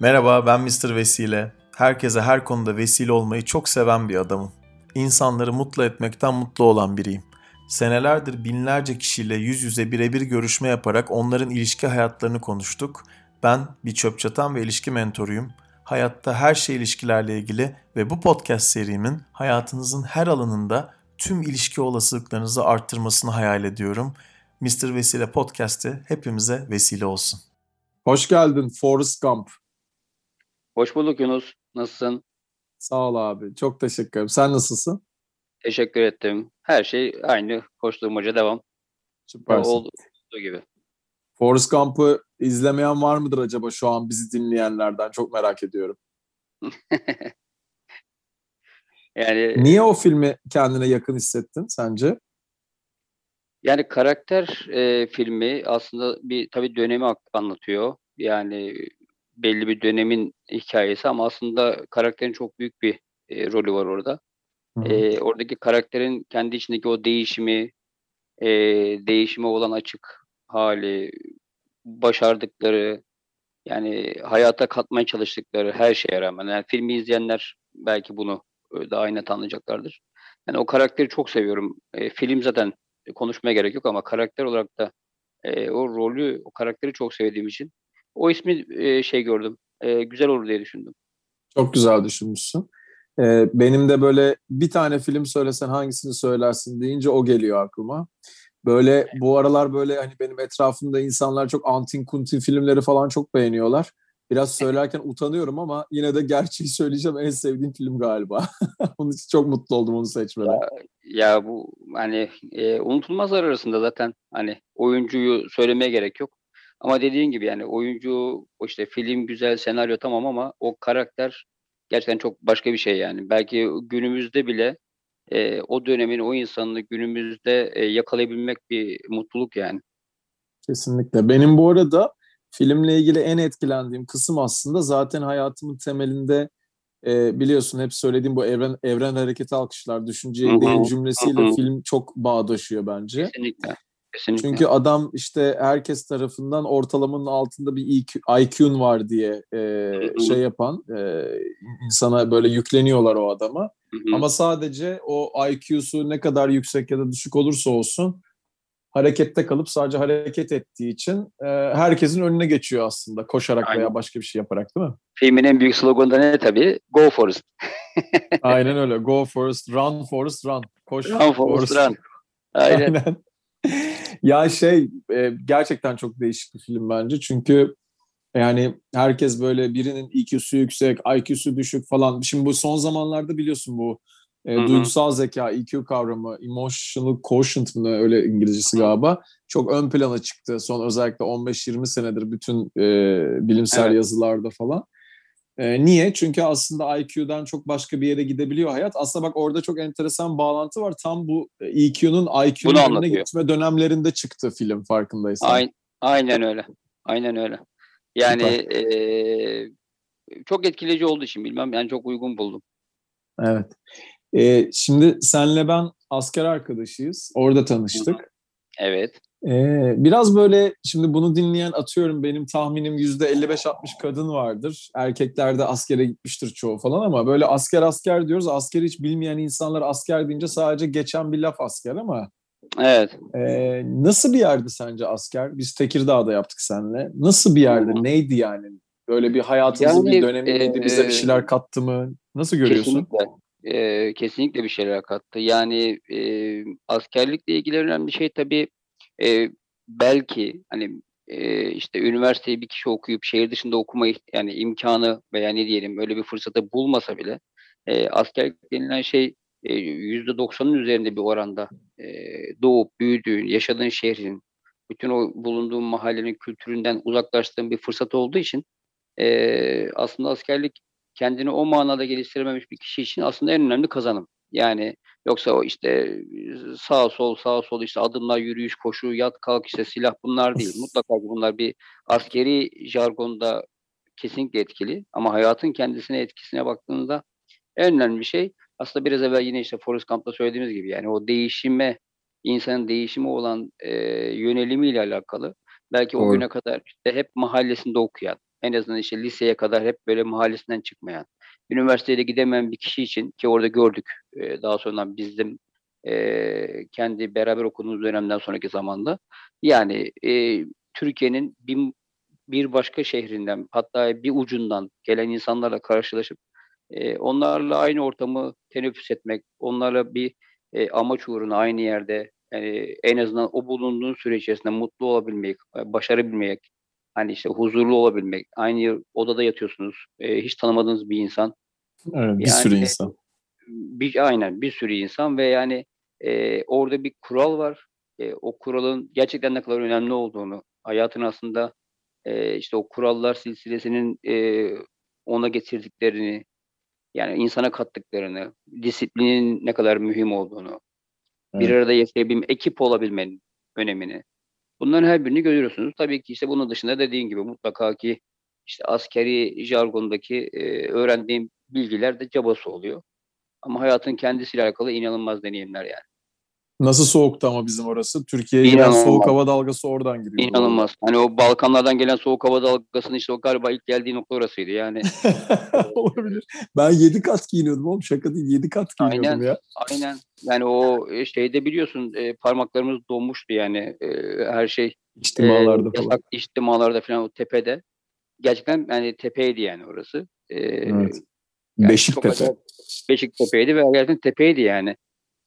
Merhaba ben Mr. Vesile. Herkese her konuda vesile olmayı çok seven bir adamım. İnsanları mutlu etmekten mutlu olan biriyim. Senelerdir binlerce kişiyle yüz yüze birebir görüşme yaparak onların ilişki hayatlarını konuştuk. Ben bir çöp çatan ve ilişki mentoruyum. Hayatta her şey ilişkilerle ilgili ve bu podcast serimin hayatınızın her alanında tüm ilişki olasılıklarınızı arttırmasını hayal ediyorum. Mr. Vesile Podcast'i hepimize vesile olsun. Hoş geldin Forrest Gump. Hoş bulduk Yunus. Nasılsın? Sağ ol abi. Çok teşekkür ederim. Sen nasılsın? Teşekkür ettim. Her şey aynı. Koşturmaca devam. Süpersin. Olduğu gibi. Forrest Gump'ı izlemeyen var mıdır acaba şu an bizi dinleyenlerden? Çok merak ediyorum. yani Niye o filmi kendine yakın hissettin sence? yani karakter e, filmi aslında bir tabii dönemi anlatıyor. Yani belli bir dönemin hikayesi ama aslında karakterin çok büyük bir e, rolü var orada. E, oradaki karakterin kendi içindeki o değişimi, e, değişime olan açık hali, başardıkları, yani hayata katmaya çalıştıkları her şeye rağmen. Yani filmi izleyenler belki bunu e, daha net anlayacaklardır. Yani o karakteri çok seviyorum. E, film zaten konuşmaya gerek yok ama karakter olarak da e, o rolü, o karakteri çok sevdiğim için o ismi e, şey gördüm. E, güzel olur diye düşündüm. Çok güzel düşünmüşsün. Ee, benim de böyle bir tane film söylesen hangisini söylersin deyince o geliyor aklıma. Böyle bu aralar böyle hani benim etrafımda insanlar çok antin kuntin filmleri falan çok beğeniyorlar. Biraz söylerken utanıyorum ama yine de gerçeği söyleyeceğim en sevdiğim film galiba. Onun için çok mutlu oldum onu seçmeden. Ya bu hani e, unutulmazlar arasında zaten hani oyuncuyu söylemeye gerek yok. Ama dediğin gibi yani oyuncu işte film güzel senaryo tamam ama o karakter gerçekten çok başka bir şey yani. Belki günümüzde bile e, o dönemin o insanını günümüzde e, yakalayabilmek bir mutluluk yani. Kesinlikle. Benim bu arada filmle ilgili en etkilendiğim kısım aslında zaten hayatımın temelinde e, biliyorsun hep söylediğim bu evren evren hareketi alkışlar hı, değil cümlesiyle film çok bağdaşıyor bence. Kesinlikle. Kesinlikle. Çünkü adam işte herkes tarafından ortalamanın altında bir IQ, IQ'un var diye e, şey yapan e, insana böyle yükleniyorlar o adama. Hı hı. Ama sadece o IQ'su ne kadar yüksek ya da düşük olursa olsun harekette kalıp sadece hareket ettiği için e, herkesin önüne geçiyor aslında koşarak Aynen. veya başka bir şey yaparak değil mi? Filmin en büyük sloganı da ne tabii? Go Forest. Aynen öyle. Go Forest, run Forest, run. Koş Run Forest Run. Aynen. Aynen. Ya şey e, gerçekten çok değişik bir film bence. Çünkü yani herkes böyle birinin IQ'su yüksek, IQ'su düşük falan. Şimdi bu son zamanlarda biliyorsun bu e, duygusal zeka, IQ kavramı, emotional quotient mı öyle İngilizcesi galiba. Çok ön plana çıktı son özellikle 15-20 senedir bütün e, bilimsel Evet. yazılarda falan. E, niye? Çünkü aslında IQ'dan çok başka bir yere gidebiliyor hayat. Aslında bak orada çok enteresan bağlantı var. Tam bu e, EQ'nun IQ'nun önüne gitme dönemlerinde çıktı film farkındaysan. Aynen, aynen öyle. Aynen öyle. Yani eee, çok etkileyici olduğu için bilmem yani çok uygun buldum. Evet. E, şimdi senle ben asker arkadaşıyız. Orada tanıştık. Evet. Ee, biraz böyle şimdi bunu dinleyen atıyorum benim tahminim yüzde 55-60 kadın vardır. Erkeklerde askere gitmiştir çoğu falan ama böyle asker asker diyoruz. Asker hiç bilmeyen insanlar asker deyince sadece geçen bir laf asker ama Evet. e, nasıl bir yerdi sence asker? Biz Tekirdağ'da yaptık seninle. Nasıl bir yerdi? Hı. Neydi yani? Böyle bir hayatımızın Yani, bir dönemi miydi? Bize bir e, şeyler kattı mı? Nasıl görüyorsun? Kesinlikle. Eee, kesinlikle bir şeyler kattı. Yani eee, askerlikle ilgili önemli şey tabii eee, belki hani eee, işte üniversiteyi bir kişi okuyup şehir dışında okuma yani imkanı veya ne diyelim öyle bir fırsatı bulmasa bile eee askerlik denilen şey yüzde doksanın üzerinde bir oranda eee, doğup büyüdüğün, yaşadığın şehrin, bütün o bulunduğun mahallenin kültüründen uzaklaştığın bir fırsat olduğu için eee, aslında askerlik kendini o manada geliştirememiş bir kişi için aslında en önemli kazanım. Yani yoksa o işte sağ sol sağ sol işte adımlar yürüyüş koşu yat kalk işte silah bunlar değil. Mutlaka bunlar bir askeri jargonda kesinlikle etkili ama hayatın kendisine etkisine baktığınızda en önemli şey aslında biraz evvel yine işte Forrest Gump'ta söylediğimiz gibi yani o değişime insanın değişime olan e, yönelimiyle alakalı belki o Doğru. güne kadar işte hep mahallesinde okuyan en azından işte liseye kadar hep böyle mahallesinden çıkmayan, üniversiteye de gidemeyen bir kişi için ki orada gördük e, daha sonra bizim e, kendi beraber okuduğumuz dönemden sonraki zamanda. Yani e, Türkiye'nin bir, bir başka şehrinden hatta bir ucundan gelen insanlarla karşılaşıp e, onlarla aynı ortamı teneffüs etmek, onlarla bir e, amaç uğruna aynı yerde yani en azından o bulunduğun süre içerisinde mutlu olabilmek, e, başarabilmek, hani işte huzurlu olabilmek, aynı odada yatıyorsunuz, e, hiç tanımadığınız bir insan. Evet, bir Yani- sürü insan. Bir, aynen bir sürü insan ve yani e, orada bir kural var. E, o kuralın gerçekten ne kadar önemli olduğunu, hayatın aslında e, işte o kurallar silsilesinin e, ona getirdiklerini, yani insana kattıklarını, disiplinin ne kadar mühim olduğunu, bir Evet. arada yaşayabilme, ekip olabilmenin önemini. Bunların her birini görüyorsunuz. Tabii ki işte bunun dışında dediğin gibi mutlaka ki işte askeri jargondaki e, öğrendiğim bilgiler de cabası oluyor. Ama hayatın kendisiyle alakalı inanılmaz deneyimler yani. Nasıl soğuktu ama bizim orası? Türkiye'ye İnanılmaz. soğuk hava dalgası oradan giriyor. İnanılmaz. Hani o Balkanlardan gelen soğuk hava dalgasının işte o galiba ilk geldiği nokta orasıydı. Yani Olabilir. Ben 7 kat giyiniyordum oğlum. Şaka değil 7 kat giyiniyordum Aynen. ya. aynen yani o e, şeyde biliyorsun e, parmaklarımız donmuştu yani e, her şey İçtimalarda e, falan. içtimalarda falan o tepede. Gerçekten yani tepeydi yani orası. E, Evet. yani Beşiktepe. acayip Beşiktepe'ydi ve gerçekten tepeydi yani.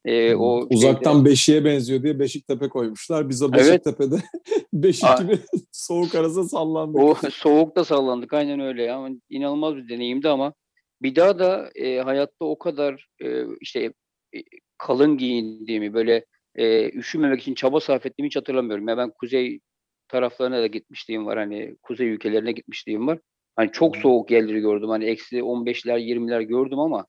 E, o Uzaktan şeyde- Beşik'e benziyor diye Beşiktepe koymuşlar. Biz o Evet. Beşiktepe'de Beşik Aa. gibi soğuk arasında sallandık. O soğukta sallandık aynen öyle ya. Ama inanılmaz bir deneyimdi ama bir daha da e, hayatta o kadar e, işte e, kalın giyindiğimi böyle e, üşümemek için çaba sarf ettiğimi hiç hatırlamıyorum. Ya ben kuzey taraflarına da gitmişliğim var hani kuzey ülkelerine gitmişliğim var. Hani çok soğuk yerleri gördüm. Hani eksi 15'ler 20'ler gördüm ama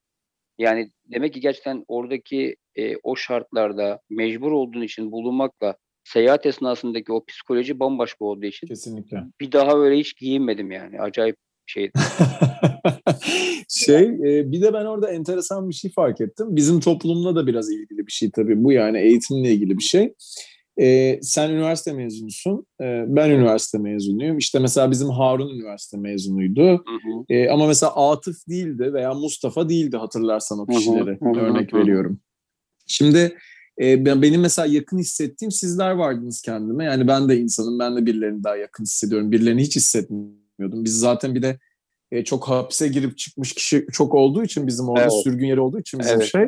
yani demek ki gerçekten oradaki e, o şartlarda mecbur olduğun için bulunmakla seyahat esnasındaki o psikoloji bambaşka olduğu için Kesinlikle. bir daha öyle hiç giyinmedim yani. Acayip şeydi. şey e, bir de ben orada enteresan bir şey fark ettim. Bizim toplumla da biraz ilgili bir şey tabii bu yani eğitimle ilgili bir şey. E, sen üniversite mezunusun. E, ben üniversite mezunuyum. İşte mesela bizim Harun üniversite mezunuydu. Hı hı. E, ama mesela Atıf değildi veya Mustafa değildi hatırlarsan o Hı hı, kişileri. hı hı, Örnek hı. veriyorum. Şimdi e, ben benim mesela yakın hissettiğim sizler vardınız kendime. Yani ben de insanım. Ben de birilerini daha yakın hissediyorum. Birilerini hiç hissetmiyordum. Biz zaten bir de e, çok hapse girip çıkmış kişi çok olduğu için bizim orada Evet. sürgün yeri olduğu için bizim Evet, şey.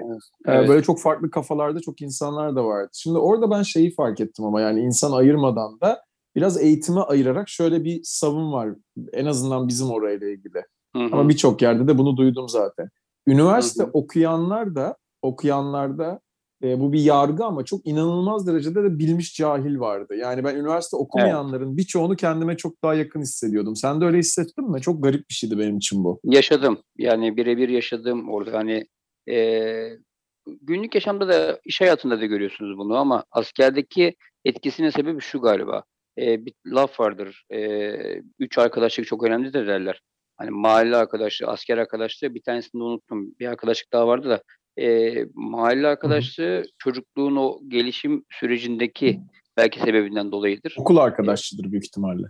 evet, e. Böyle çok farklı kafalarda çok insanlar da vardı. Şimdi orada ben şeyi fark ettim ama yani insan ayırmadan da biraz eğitime ayırarak şöyle bir savun var. En azından bizim orayla ilgili. Hı hı. Ama birçok yerde de bunu duydum zaten. Üniversite Hı hı. okuyanlar da okuyanlarda e, bu bir yargı ama çok inanılmaz derecede de bilmiş cahil vardı. Yani ben üniversite okumayanların birçoğunu kendime çok daha yakın hissediyordum. Sen de öyle hissettin mi? Çok garip bir şeydi benim için bu. Yaşadım. Yani birebir yaşadım orada. Hani e, günlük yaşamda da iş hayatında da görüyorsunuz bunu ama askerdeki etkisinin sebebi şu galiba. E, bir laf vardır. E, üç arkadaşlık çok önemlidir derler. Hani mahalle arkadaşlığı, asker arkadaşlığı bir tanesini de unuttum. Bir arkadaşlık daha vardı da e, mahalle arkadaşlığı çocukluğun o gelişim sürecindeki belki sebebinden dolayıdır. Okul arkadaşçıdır büyük ihtimalle.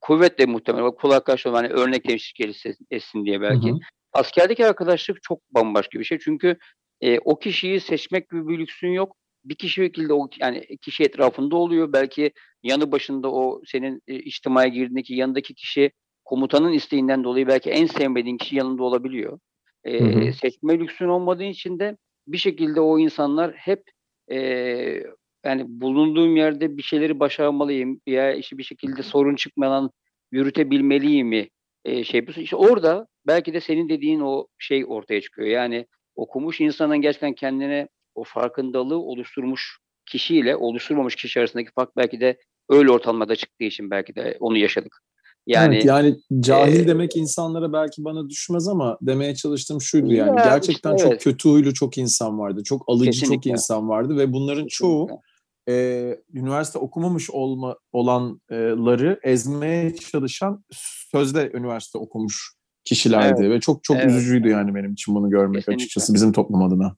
Kuvvetle muhtemelen. Okul arkadaşlığı hani örnek teşvik etsin diye belki. Hı hı. Askerdeki arkadaşlık çok bambaşka bir şey. Çünkü e, o kişiyi seçmek gibi bir lüksün yok. Bir kişi şekilde o yani kişi etrafında oluyor. Belki yanı başında o senin e, içtimaya girdiğindeki yanındaki kişi komutanın isteğinden dolayı belki en sevmediğin kişi yanında olabiliyor. E, Hı hı. Seçme lüksün olmadığı için de bir şekilde o insanlar hep e, yani bulunduğum yerde bir şeyleri başarmalıyım ya işte bir şekilde sorun çıkmadan yürütebilmeliyim mi e, şey yapıyorsun. İşte orada belki de senin dediğin o şey ortaya çıkıyor. Yani okumuş insanın gerçekten kendine o farkındalığı oluşturmuş kişiyle oluşturmamış kişi arasındaki fark belki de öyle ortamlarda çıktığı için belki de onu yaşadık. Yani, evet, yani cahil e, demek insanlara belki bana düşmez ama demeye çalıştığım şuydu Ya yani işte gerçekten çok evet. kötü huylu çok insan vardı. Çok alıcı çok Kesinlikle. insan vardı ve bunların çoğu e, üniversite okumamış olma olanları ezmeye çalışan sözde üniversite okumuş kişilerdi ve çok çok Evet. üzücüydü yani benim için bunu görmek Kesinlikle. açıkçası bizim toplum adına.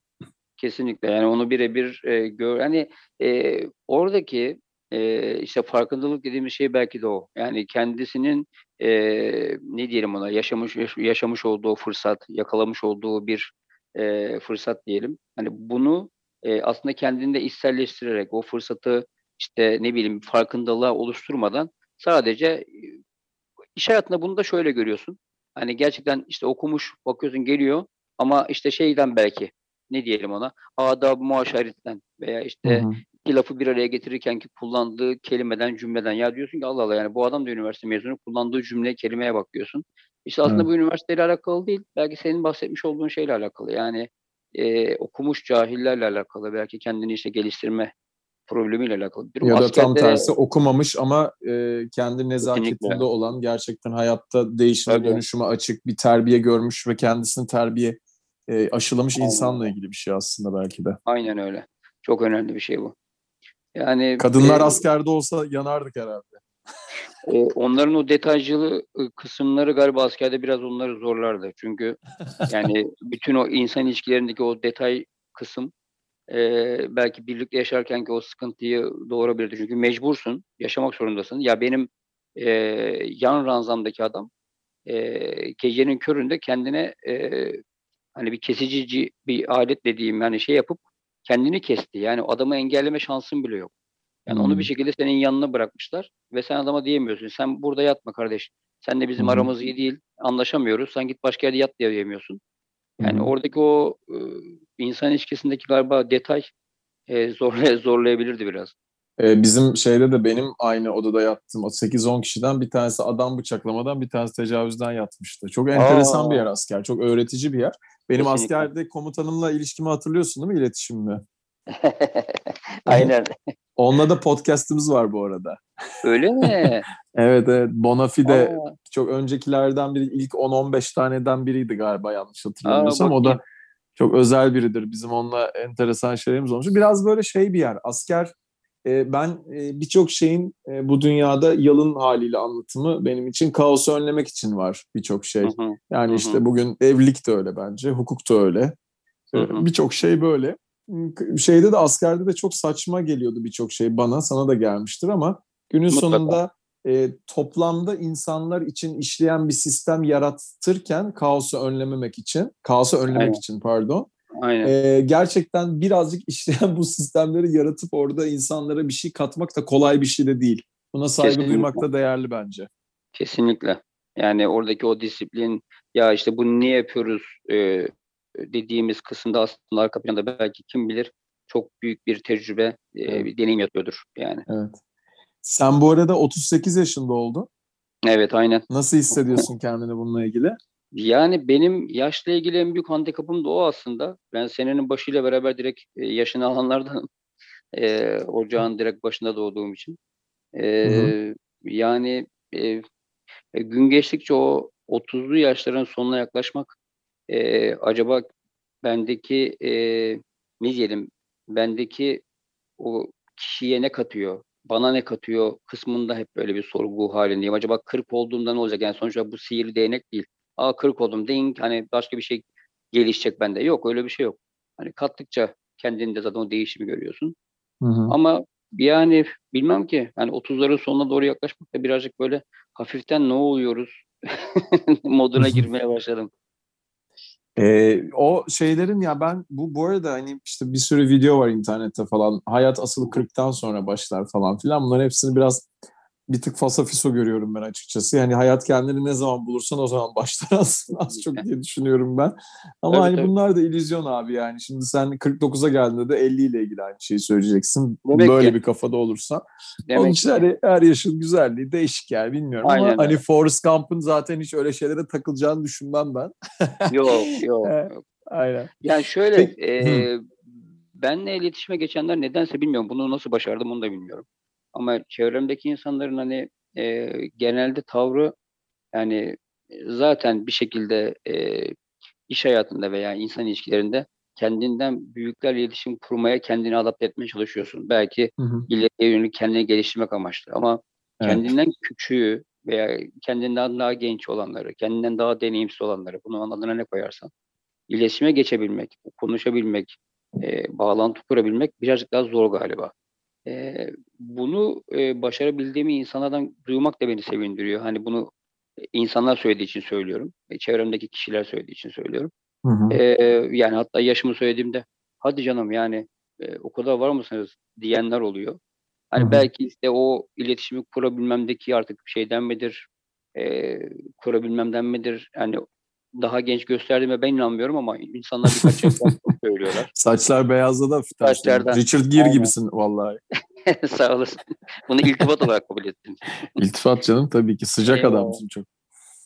Kesinlikle yani onu birebir e, gör hani e, oradaki e, işte farkındalık dediğimiz şey belki de o. Yani kendisinin e, ne diyelim ona yaşamış yaşamış olduğu fırsat, yakalamış olduğu bir e, fırsat diyelim. Hani bunu e, aslında kendinde içselleştirerek o fırsatı işte ne bileyim farkındalığa oluşturmadan sadece iş hayatında bunu da şöyle görüyorsun. Hani gerçekten işte okumuş bakıyorsun geliyor ama işte şeyden belki ne diyelim ona adab muaşeretten veya işte hı hı. İki lafı bir araya getirirken ki kullandığı kelimeden cümleden ya diyorsun ki Allah Allah yani bu adam da üniversite mezunu kullandığı cümle kelimeye bakıyorsun. İşte aslında evet. bu üniversiteyle alakalı değil. Belki senin bahsetmiş olduğun şeyle alakalı. Yani e, okumuş cahillerle alakalı. Belki kendini işte geliştirme problemiyle alakalı bir durum. Ya da Askerde, tam tersi okumamış ama e, kendi nezaketinde olan gerçekten hayatta değişime Tabii. dönüşüme açık bir terbiye görmüş ve kendisini terbiye e, aşılamış Aynen. insanla ilgili bir şey aslında belki de. Aynen öyle. Çok önemli bir şey bu. Yani kadınlar e, askerde olsa yanardık herhalde. E, onların o detaycılı kısımları galiba askerde biraz onları zorlardı. Çünkü yani bütün o insan ilişkilerindeki o detay kısım e, belki birlikte yaşarken ki o sıkıntıyı doğurabilirdi. Çünkü mecbursun, yaşamak zorundasın. Ya benim e, yan ranzamdaki adam e, gecenin köründe kendine e, hani bir kesici bir alet dediğim yani şey yapıp kendini kesti. Yani adamı engelleme şansın bile yok. Yani hmm. onu bir şekilde senin yanına bırakmışlar ve sen adama diyemiyorsun. Sen burada yatma kardeş. Sen de bizim hmm. aramız iyi değil. Anlaşamıyoruz. Sen git başka yerde yat diye diyemiyorsun. Yani hmm. oradaki o insan ilişkisindeki galiba detay e, zorlay zorlayabilirdi biraz. Ee, bizim şeyde de benim aynı odada yattığım 8-10 kişiden bir tanesi adam bıçaklamadan bir tanesi tecavüzden yatmıştı. Çok enteresan Aa. bir yer asker. Çok öğretici bir yer. Benim Kesinlikle. askerde komutanımla ilişkimi hatırlıyorsun değil mi iletişimimi? Aynen. Onunla da podcast'ımız var bu arada. Öyle mi? evet evet. Bonafide Aa. çok öncekilerden biri ilk 10-15 taneden biriydi galiba yanlış hatırlamıyorsam. Aa, o da çok özel biridir. Bizim onunla enteresan şeylerimiz olmuş. Biraz böyle şey bir yer. Asker ben e, birçok şeyin e, bu dünyada yalın haliyle anlatımı benim için kaosu önlemek için var birçok şey. Hı hı. Yani hı hı. işte bugün evlilik de öyle bence, hukuk da öyle. Birçok şey böyle şeyde de askerde de çok saçma geliyordu birçok şey bana sana da gelmiştir ama günün Mutlaka. sonunda e, toplamda insanlar için işleyen bir sistem yaratırken kaosu önlememek için kaosu önlemek Aynen. için pardon Aynen. E, gerçekten birazcık işleyen bu sistemleri yaratıp orada insanlara bir şey katmak da kolay bir şey de değil. Buna saygı Kesinlikle. duymak da değerli bence. Kesinlikle. Yani oradaki o disiplin ya işte bunu niye yapıyoruz e, dediğimiz kısımda aslında arka planda belki kim bilir çok büyük bir tecrübe, e, evet. bir deneyim yatıyordur yani. Evet. Sen bu arada 38 yaşında oldun. Evet aynen. Nasıl hissediyorsun kendini bununla ilgili? Yani benim yaşla ilgili en büyük handikapım da o aslında. Ben senenin başıyla beraber direkt e, yaşını alanlardan e, ocağın direkt başında doğduğum için. E, yani e, gün geçtikçe o 30'lu yaşların sonuna yaklaşmak e, acaba bendeki e, ne diyelim bendeki o kişiye ne katıyor, bana ne katıyor kısmında hep böyle bir sorgu halindeyim. Acaba kırk olduğumda ne olacak? Yani sonuçta bu sihirli değnek değil. Aa kırk oldum ding hani başka bir şey gelişecek bende. Yok öyle bir şey yok. Hani kattıkça kendinde zaten o değişimi görüyorsun. Hı hı. Ama yani bilmem ki yani 30'ların sonuna doğru yaklaşmak da birazcık böyle hafiften ne oluyoruz moduna girmeye başladım. Ee, o şeylerin ya ben bu bu arada hani işte bir sürü video var internette falan. Hayat asıl 40'tan sonra başlar falan filan. Bunların hepsini biraz bir tık fasafiso görüyorum ben açıkçası. Yani hayat kendini ne zaman bulursan o zaman başlar aslında az çok diye düşünüyorum ben. Ama tabii, hani tabii. bunlar da illüzyon abi yani. Şimdi sen 49'a geldiğinde de 50 ile ilgili aynı şeyi söyleyeceksin. Demek Böyle ki. bir kafada olursa. Demek Onun için hani her yaşın güzelliği değişik yani bilmiyorum Aynen ama öyle. hani Forrest Gump'ın zaten hiç öyle şeylere takılacağını düşünmem ben. yok yok. Aynen. Yani şöyle e, benle iletişime geçenler nedense bilmiyorum bunu nasıl başardım onu da bilmiyorum. Ama çevremdeki insanların hani e, genelde tavrı yani zaten bir şekilde e, iş hayatında veya insan ilişkilerinde kendinden büyüklerle iletişim kurmaya kendini adapte etmeye çalışıyorsun. Belki hı hı. ileriye yönelik kendini geliştirmek amaçlı ama evet. kendinden küçüğü veya kendinden daha genç olanları, kendinden daha deneyimsiz olanları, bunun adına ne koyarsan, iletişime geçebilmek, konuşabilmek, e, bağlantı kurabilmek birazcık daha zor galiba. E, bunu e, başarabildiğimi insanlardan duymak da beni sevindiriyor. Hani bunu insanlar söylediği için söylüyorum. E, çevremdeki kişiler söylediği için söylüyorum. Hı hı. E, yani hatta yaşımı söylediğimde hadi canım yani e, o kadar var mısınız diyenler oluyor. Hani Hı hı. belki işte o iletişimi kurabilmemdeki artık şeyden midir? E, kurabilmemden midir? Yani daha genç gösterdiğime ben inanmıyorum ama insanlar birkaç çok söylüyorlar. Saçlar beyazladı hafiften. Saçlardan. Richard Gere Aynen. gibisin vallahi. Sağ olasın. Bunu iltifat olarak kabul ettim. İltifat canım tabii ki. Sıcak Eyvallah. adamsın çok.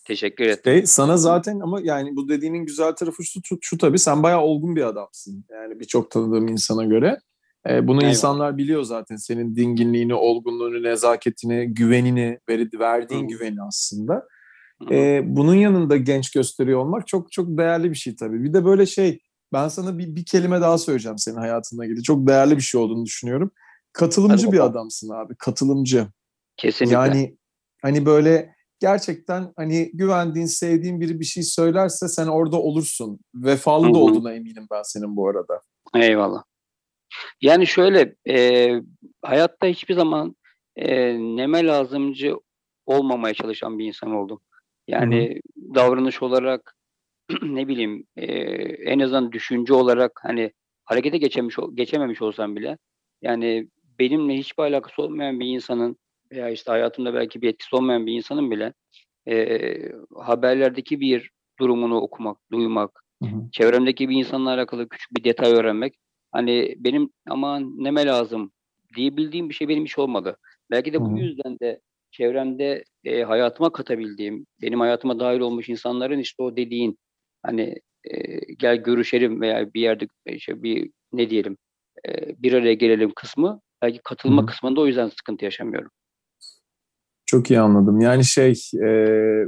Teşekkür ederim. Şey, sana zaten ama yani bu dediğinin güzel tarafı şu, şu, şu tabii sen bayağı olgun bir adamsın. Yani birçok tanıdığım insana göre. Ee, bunu Eyvallah. insanlar biliyor zaten. Senin dinginliğini, olgunluğunu, nezaketini, güvenini, verdiğin Hı. güveni aslında. Ee, bunun yanında genç gösteriyor olmak çok çok değerli bir şey tabii. Bir de böyle şey, ben sana bir, bir kelime daha söyleyeceğim senin hayatına ilgili. Çok değerli bir şey olduğunu düşünüyorum. Katılımcı Hadi bir bakalım. adamsın abi, katılımcı. Kesinlikle. Yani hani böyle gerçekten hani güvendiğin, sevdiğin biri bir şey söylerse sen orada olursun. Vefalı Hı da olduğuna eminim ben senin bu arada. Eyvallah. Yani şöyle, e, hayatta hiçbir zaman e, neme lazımcı olmamaya çalışan bir insan oldum. Yani davranış olarak ne bileyim e, en azından düşünce olarak hani harekete geçemiş geçememiş olsam bile yani benimle hiçbir alakası olmayan bir insanın veya işte hayatımda belki bir etkisi olmayan bir insanın bile e, haberlerdeki bir durumunu okumak, duymak, Hı hı. çevremdeki bir insanla alakalı küçük bir detay öğrenmek hani benim aman neme lazım diyebildiğim bir şey benim hiç olmadı. Belki de bu hı. yüzden de çevremde e, hayatıma katabildiğim, benim hayatıma dahil olmuş insanların işte o dediğin hani e, gel görüşelim veya bir yerde işte bir ne diyelim e, bir araya gelelim kısmı belki katılma Hı kısmında o yüzden sıkıntı yaşamıyorum. Çok iyi anladım. Yani şey, e,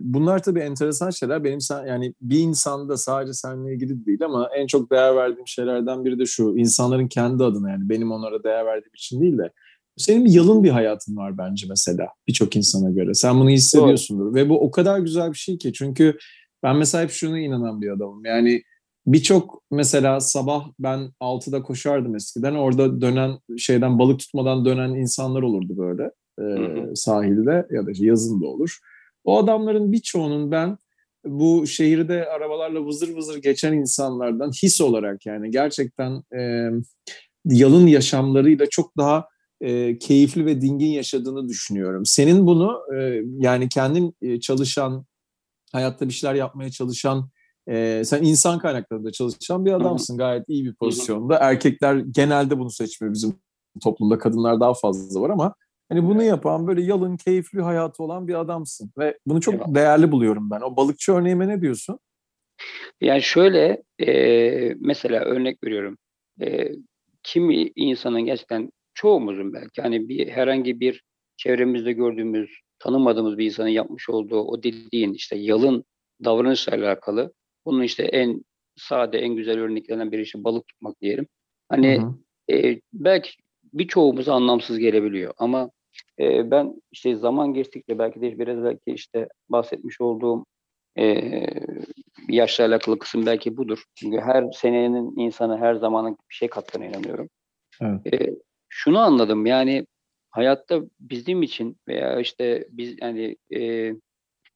bunlar tabii enteresan şeyler. Benim yani bir insanda sadece seninle ilgili değil ama en çok değer verdiğim şeylerden biri de şu. insanların kendi adına yani benim onlara değer verdiğim için değil de senin bir yalın bir hayatın var bence mesela birçok insana göre. Sen bunu hissediyorsundur ve bu o kadar güzel bir şey ki çünkü ben mesela hep şuna inanan bir adamım. Yani birçok mesela sabah ben 6'da koşardım eskiden. Orada dönen şeyden balık tutmadan dönen insanlar olurdu böyle e, sahilde ya da yazın da olur. O adamların birçoğunun ben bu şehirde arabalarla vızır vızır geçen insanlardan his olarak yani gerçekten e, yalın yaşamlarıyla çok daha e, keyifli ve dingin yaşadığını düşünüyorum. Senin bunu e, yani kendin e, çalışan, hayatta bir şeyler yapmaya çalışan, e, sen insan kaynaklarında çalışan bir adamsın. Gayet iyi bir pozisyonda. Erkekler genelde bunu seçmiyor bizim toplumda. Kadınlar daha fazla var ama hani bunu yapan böyle yalın, keyifli hayatı olan bir adamsın. Ve bunu çok Eyvallah. değerli buluyorum ben. O balıkçı örneğime ne diyorsun? Yani şöyle e, mesela örnek veriyorum. E, kimi insanın gerçekten çoğumuzun belki hani bir herhangi bir çevremizde gördüğümüz tanımadığımız bir insanın yapmış olduğu o dediğin işte yalın davranışla alakalı. Bunun işte en sade en güzel örneklerinden biri işte balık tutmak diyelim. Hani Hı hı. e, belki birçoğumuza anlamsız gelebiliyor ama e, ben işte zaman geçtikçe belki de biraz belki işte bahsetmiş olduğum e, yaşla alakalı kısım belki budur. Çünkü her senenin insanı her zamanın bir şey kattığına inanıyorum. Evet. E, şunu anladım yani hayatta bizim için veya işte biz yani e,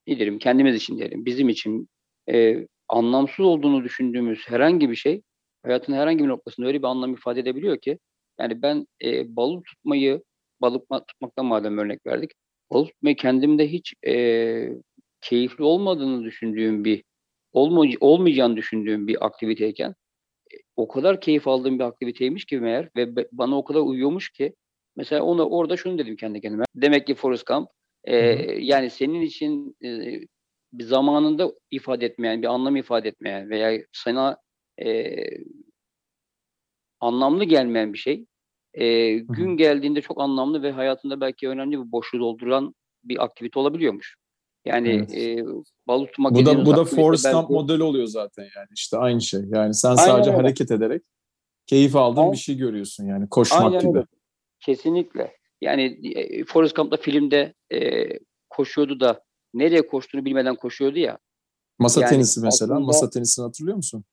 ne diyelim kendimiz için diyelim bizim için e, anlamsız olduğunu düşündüğümüz herhangi bir şey hayatın herhangi bir noktasında öyle bir anlam ifade edebiliyor ki yani ben e, balık tutmayı balık ma- tutmaktan madem örnek verdik balık tutmayı kendimde hiç e, keyifli olmadığını düşündüğüm bir olmay- olmayacağını düşündüğüm bir aktiviteyken e, o kadar keyif aldığım bir aktiviteymiş ki meğer ve bana o kadar uyuyormuş ki mesela ona orada şunu dedim kendi kendime. Demek ki Forrest Gump e, yani senin için e, bir zamanında ifade etmeyen, bir anlam ifade etmeyen veya sana e, anlamlı gelmeyen bir şey e, gün geldiğinde çok anlamlı ve hayatında belki önemli bir boşluğu dolduran bir aktivite olabiliyormuş. Yani Evet. e, balık tutmak Bu da bu da Forrest Gump belki- modeli oluyor zaten yani işte aynı şey. Yani sen Aynen sadece öyle. hareket ederek keyif aldığın Aynen. bir şey görüyorsun yani koşmak Aynen gibi. öyle. Kesinlikle. Yani e, Forrest Gump'ta filmde e, koşuyordu da nereye koştuğunu bilmeden koşuyordu ya. Masa Yani tenisi mesela. aslında- Masa tenisini hatırlıyor musun?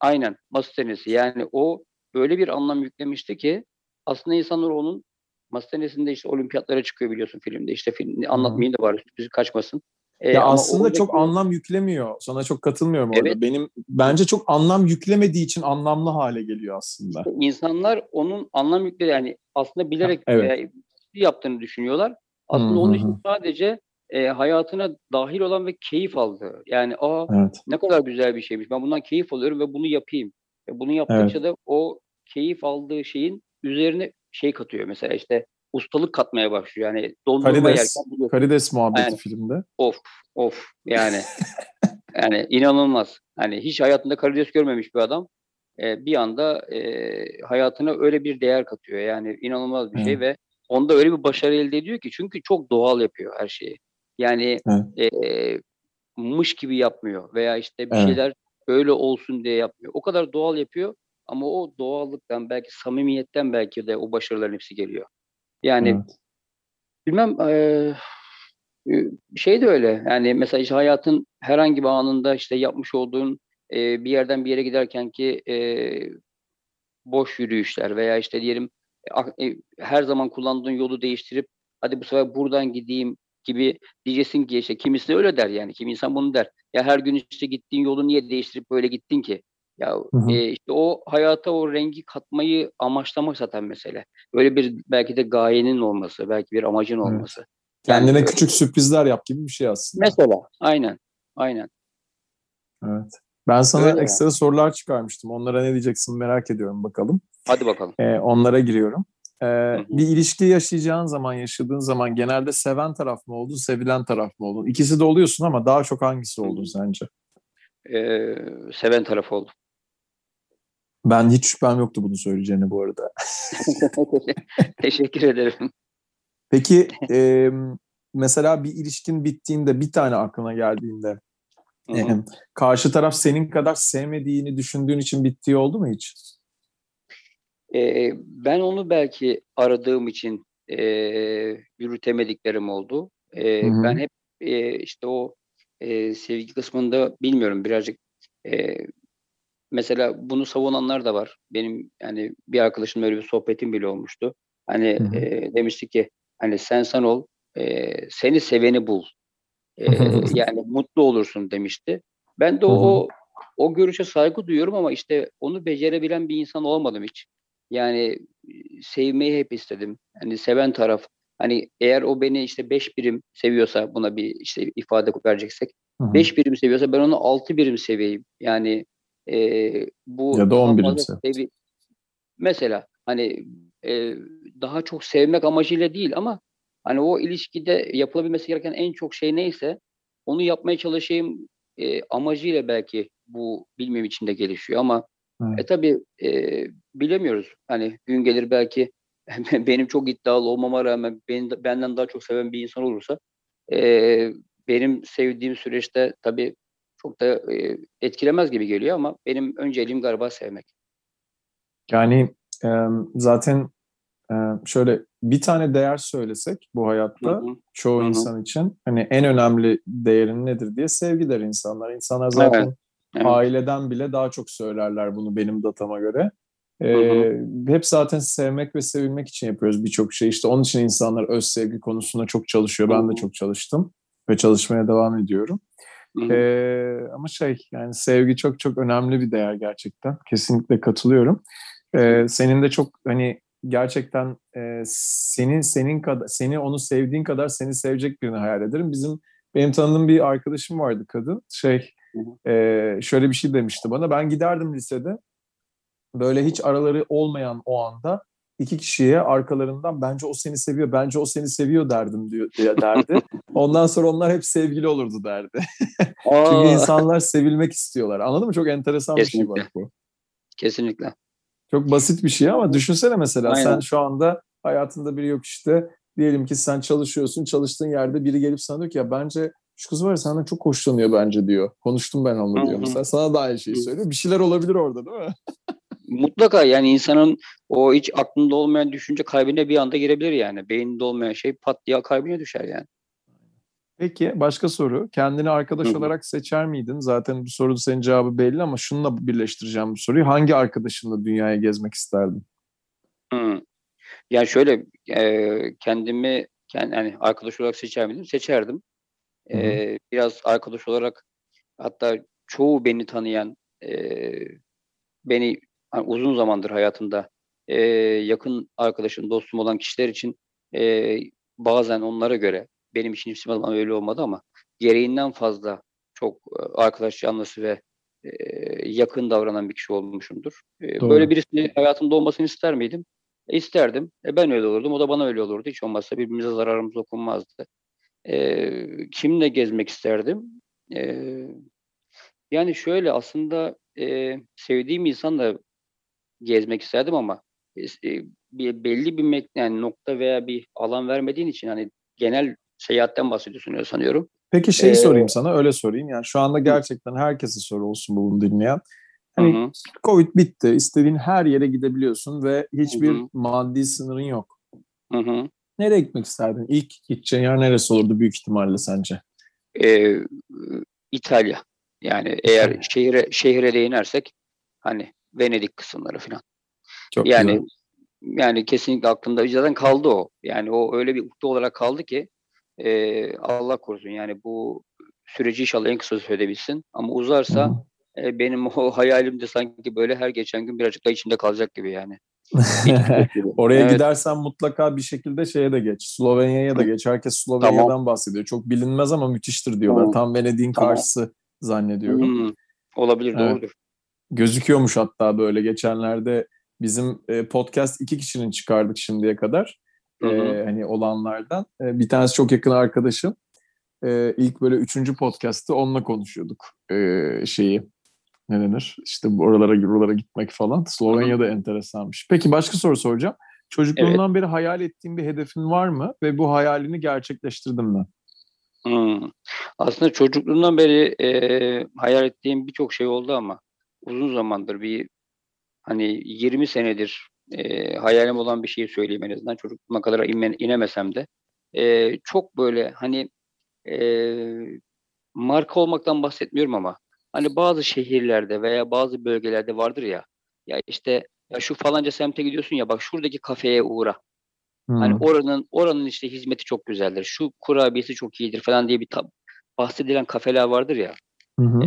Aynen masa tenisi. Yani o böyle bir anlam yüklemişti ki aslında insanlar onun masa tenisinde işte olimpiyatlara çıkıyor biliyorsun filmde. İşte film, anlatmayayım da bari sürpriz kaçmasın. E, ya ama aslında oradaki- çok anlam yüklemiyor. Sana çok katılmıyorum orada. Evet. Benim bence çok anlam yüklemediği için anlamlı hale geliyor aslında. insanlar onun anlam yükleri yani aslında bilerek Evet. veya yaptığını düşünüyorlar. Aslında Hı onun için sadece e, hayatına dahil olan ve keyif aldığı. Yani aa Evet. ne kadar güzel bir şeymiş. Ben bundan keyif alıyorum ve bunu yapayım. Ve bunu yaptıkça da o keyif aldığı şeyin üzerine şey katıyor. Mesela işte ustalık katmaya başlıyor. Yani dondurma Karides, yerken biliyorsun. Karides muhabbeti Aynen. filmde. Of of yani yani inanılmaz. Hani hiç hayatında karides görmemiş bir adam e, bir anda e, hayatına öyle bir değer katıyor. Yani inanılmaz bir şey Evet. ve onda öyle bir başarı elde ediyor ki çünkü çok doğal yapıyor her şeyi. Yani Evet. e, mış gibi yapmıyor veya işte bir Evet. şeyler öyle olsun diye yapmıyor. O kadar doğal yapıyor ama o doğallıktan belki samimiyetten belki de o başarıların hepsi geliyor. Yani Evet. Bilmem şey de öyle. Yani mesela işte hayatın herhangi bir anında işte yapmış olduğun bir yerden bir yere giderken ki boş yürüyüşler veya işte diyelim a- e, her zaman kullandığın yolu değiştirip hadi bu sefer buradan gideyim gibi diyeceksin ki işte kimisi öyle der yani. Kim insan bunu der. Ya her gün işte gittiğin yolu niye değiştirip böyle gittin ki? Ya Hı hı. e, işte o hayata o rengi katmayı amaçlamak zaten mesele. Böyle bir belki de gayenin olması, belki bir amacın olması. Kendine Yani- küçük sürprizler yap gibi bir şey aslında. Mesela aynen. Aynen. Evet. Ben sana Öyle ekstra sorular çıkarmıştım. Onlara ne diyeceksin merak ediyorum bakalım. Hadi bakalım. Ee, onlara giriyorum. Ee, hı. bir ilişki yaşayacağın zaman, yaşadığın zaman genelde seven taraf mı oldun, sevilen taraf mı oldun? İkisi de oluyorsun ama daha çok hangisi oldun Hı. sence? Ee, seven taraf oldu. Ben hiç şüphem yoktu bunu söyleyeceğini bu arada. Teşekkür ederim. Peki e, mesela bir ilişkin bittiğinde bir tane aklına geldiğinde Hı hı. e, karşı taraf senin kadar sevmediğini düşündüğün için bittiği oldu mu hiç? Ee, ben onu belki aradığım için e, yürütemediklerim oldu. Hı. ben hep e, işte o e, sevgi kısmında bilmiyorum birazcık e, mesela bunu savunanlar da var. Benim yani bir arkadaşımla öyle bir sohbetim bile olmuştu. Hani Hı hı. e, demişti ki hani sen sen ol e, seni seveni bul. E, yani mutlu olursun demişti. Ben de o o görüşe saygı duyuyorum ama işte onu becerebilen bir insan olmadım hiç. Yani sevmeyi hep istedim. Hani seven taraf. Hani eğer o beni işte beş birim seviyorsa buna bir işte ifade vereceksek Hı hı. 5 birim seviyorsa ben onu 6 birim seveyim. Yani e, bu Ya da daha 10 birim fazla sev. sevi- Mesela hani e, daha çok sevmek amacıyla değil ama hani o ilişkide yapılabilmesi gereken en çok şey neyse onu yapmaya çalışayım e, amacıyla belki bu bilmem içinde gelişiyor ama Evet. e tabii e, bilemiyoruz. Hani gün gelir belki benim çok iddialı olmama rağmen beni, benden daha çok seven bir insan olursa e, benim sevdiğim süreçte tabii çok da e, etkilemez gibi geliyor ama benim önceliğim galiba sevmek. Yani e, zaten e, şöyle bir tane değer söylesek bu Hı hayatta hı. çoğu Hı hı. insan için hani en önemli değerin nedir diye sevgi der insanlar. İnsanlar zaten Evet. aileden bile daha çok söylerler bunu benim datama göre. Ee, Hı hep zaten sevmek ve sevilmek için yapıyoruz birçok şey. İşte onun için insanlar öz sevgi konusunda çok çalışıyor. Ben de Hı hı. çok çalıştım ve çalışmaya devam ediyorum. Ee, ama şey yani sevgi çok çok önemli bir değer gerçekten. Kesinlikle katılıyorum. Ee, senin de çok hani gerçekten e, senin senin kadar seni onu sevdiğin kadar seni sevecek birini hayal ederim. Bizim benim tanıdığım bir arkadaşım vardı kadın. Şey e, şöyle bir şey demişti bana. Ben giderdim lisede. Böyle hiç araları olmayan o anda iki kişiye arkalarından bence o seni seviyor, bence o seni seviyor derdim diyor diye derdi. Ondan sonra onlar hep sevgili olurdu derdi. Çünkü insanlar sevilmek istiyorlar. Anladın mı? Çok enteresan bir şey Kesinlikle. bak bu. kesinlikle. Çok basit bir şey ama düşünsene mesela Aynen. sen şu anda hayatında biri yok işte diyelim ki sen çalışıyorsun çalıştığın yerde biri gelip sana diyor ki ya bence şu kız var ya senden çok hoşlanıyor bence diyor. Konuştum ben onunla diyor. Mesela sana da aynı şeyi söylüyor. Bir şeyler olabilir orada değil mi? Mutlaka yani insanın o hiç aklında olmayan düşünce kalbine bir anda girebilir yani. Beyninde olmayan şey pat diye kalbine düşer yani. Peki başka soru. Kendini arkadaş Hı hı. olarak seçer miydin? Zaten bu sorunun senin cevabı belli ama şununla birleştireceğim bu soruyu. Hangi arkadaşınla dünyaya gezmek isterdin? Hı. Yani şöyle e, kendimi kend, yani arkadaş olarak seçer miydim? Seçerdim. Hı hı. Ee, biraz arkadaş olarak hatta çoğu beni tanıyan e, beni hani uzun zamandır hayatımda e, yakın arkadaşım, dostum olan kişiler için e, bazen onlara göre benim için hiçbir zaman öyle olmadı ama gereğinden fazla çok arkadaş canlısı ve e, yakın davranan bir kişi olmuşumdur. E, Doğru. böyle birisi hayatımda olmasını ister miydim? E, isterdim. E, ben öyle olurdum. O da bana öyle olurdu. Hiç olmazsa birbirimize zararımız dokunmazdı. E, kimle gezmek isterdim? E, yani şöyle aslında e, sevdiğim insanla gezmek isterdim ama e, bir belli bir mek- yani nokta veya bir alan vermediğin için hani genel seyahatten bahsediyorsun sanıyorum. Peki şeyi Ee, sorayım sana, öyle sorayım. Yani şu anda gerçekten herkese soru olsun bu bunu dinleyen. Hani Hı. Covid bitti, istediğin her yere gidebiliyorsun ve hiçbir Hı maddi sınırın yok. Hı hı. Nereye gitmek isterdin? İlk gideceğin yer neresi olurdu büyük ihtimalle sence? Ee, İtalya. Yani eğer şehire şehire değinersek hani Venedik kısımları falan. Çok Yani güzel. yani kesinlikle aklımda zaten kaldı o. Yani o öyle bir ukde olarak kaldı ki e, Allah korusun yani bu süreci inşallah en kısa sürede bitsin. Ama uzarsa e, benim o hayalim de sanki böyle her geçen gün birazcık da içinde kalacak gibi yani. Oraya Evet. gidersen mutlaka bir şekilde şeye de geç. Slovenya'ya da geç. Herkes Slovenya'dan bahsediyor. Çok bilinmez ama müthiştir diyorlar. Tamam. Tam Venedik'in Tamam. karşısı zannediyorum. Hmm, olabilir Evet. doğrudur. Gözüküyormuş hatta böyle geçenlerde bizim e, podcast iki kişinin çıkardık şimdiye kadar. Hı hı. E, hani olanlardan. E, bir tanesi çok yakın arkadaşım. E, ilk böyle üçüncü podcast'ı onunla konuşuyorduk. E, şeyi ne denir? İşte oralara buralara gitmek falan. Slovenya'da enteresanmış. Peki başka soru soracağım. Çocukluğundan beri hayal ettiğin bir hedefin var mı? Ve bu hayalini gerçekleştirdin mi? Hmm. Aslında çocukluğumdan beri e, hayal ettiğim birçok şey oldu ama uzun zamandır bir hani 20 senedir e, hayalim olan bir şeyi söyleyeyim en azından çocukluğuma kadar inme- inemesem de E, çok böyle hani e, marka olmaktan bahsetmiyorum ama hani bazı şehirlerde veya bazı bölgelerde vardır ya ya işte ya şu falanca semte gidiyorsun ya bak şuradaki kafeye uğra. Hani Hı. oranın oranın işte hizmeti çok güzeldir. Şu kurabiyesi çok iyidir falan diye bir bahsedilen kafeler vardır ya. Hı hı.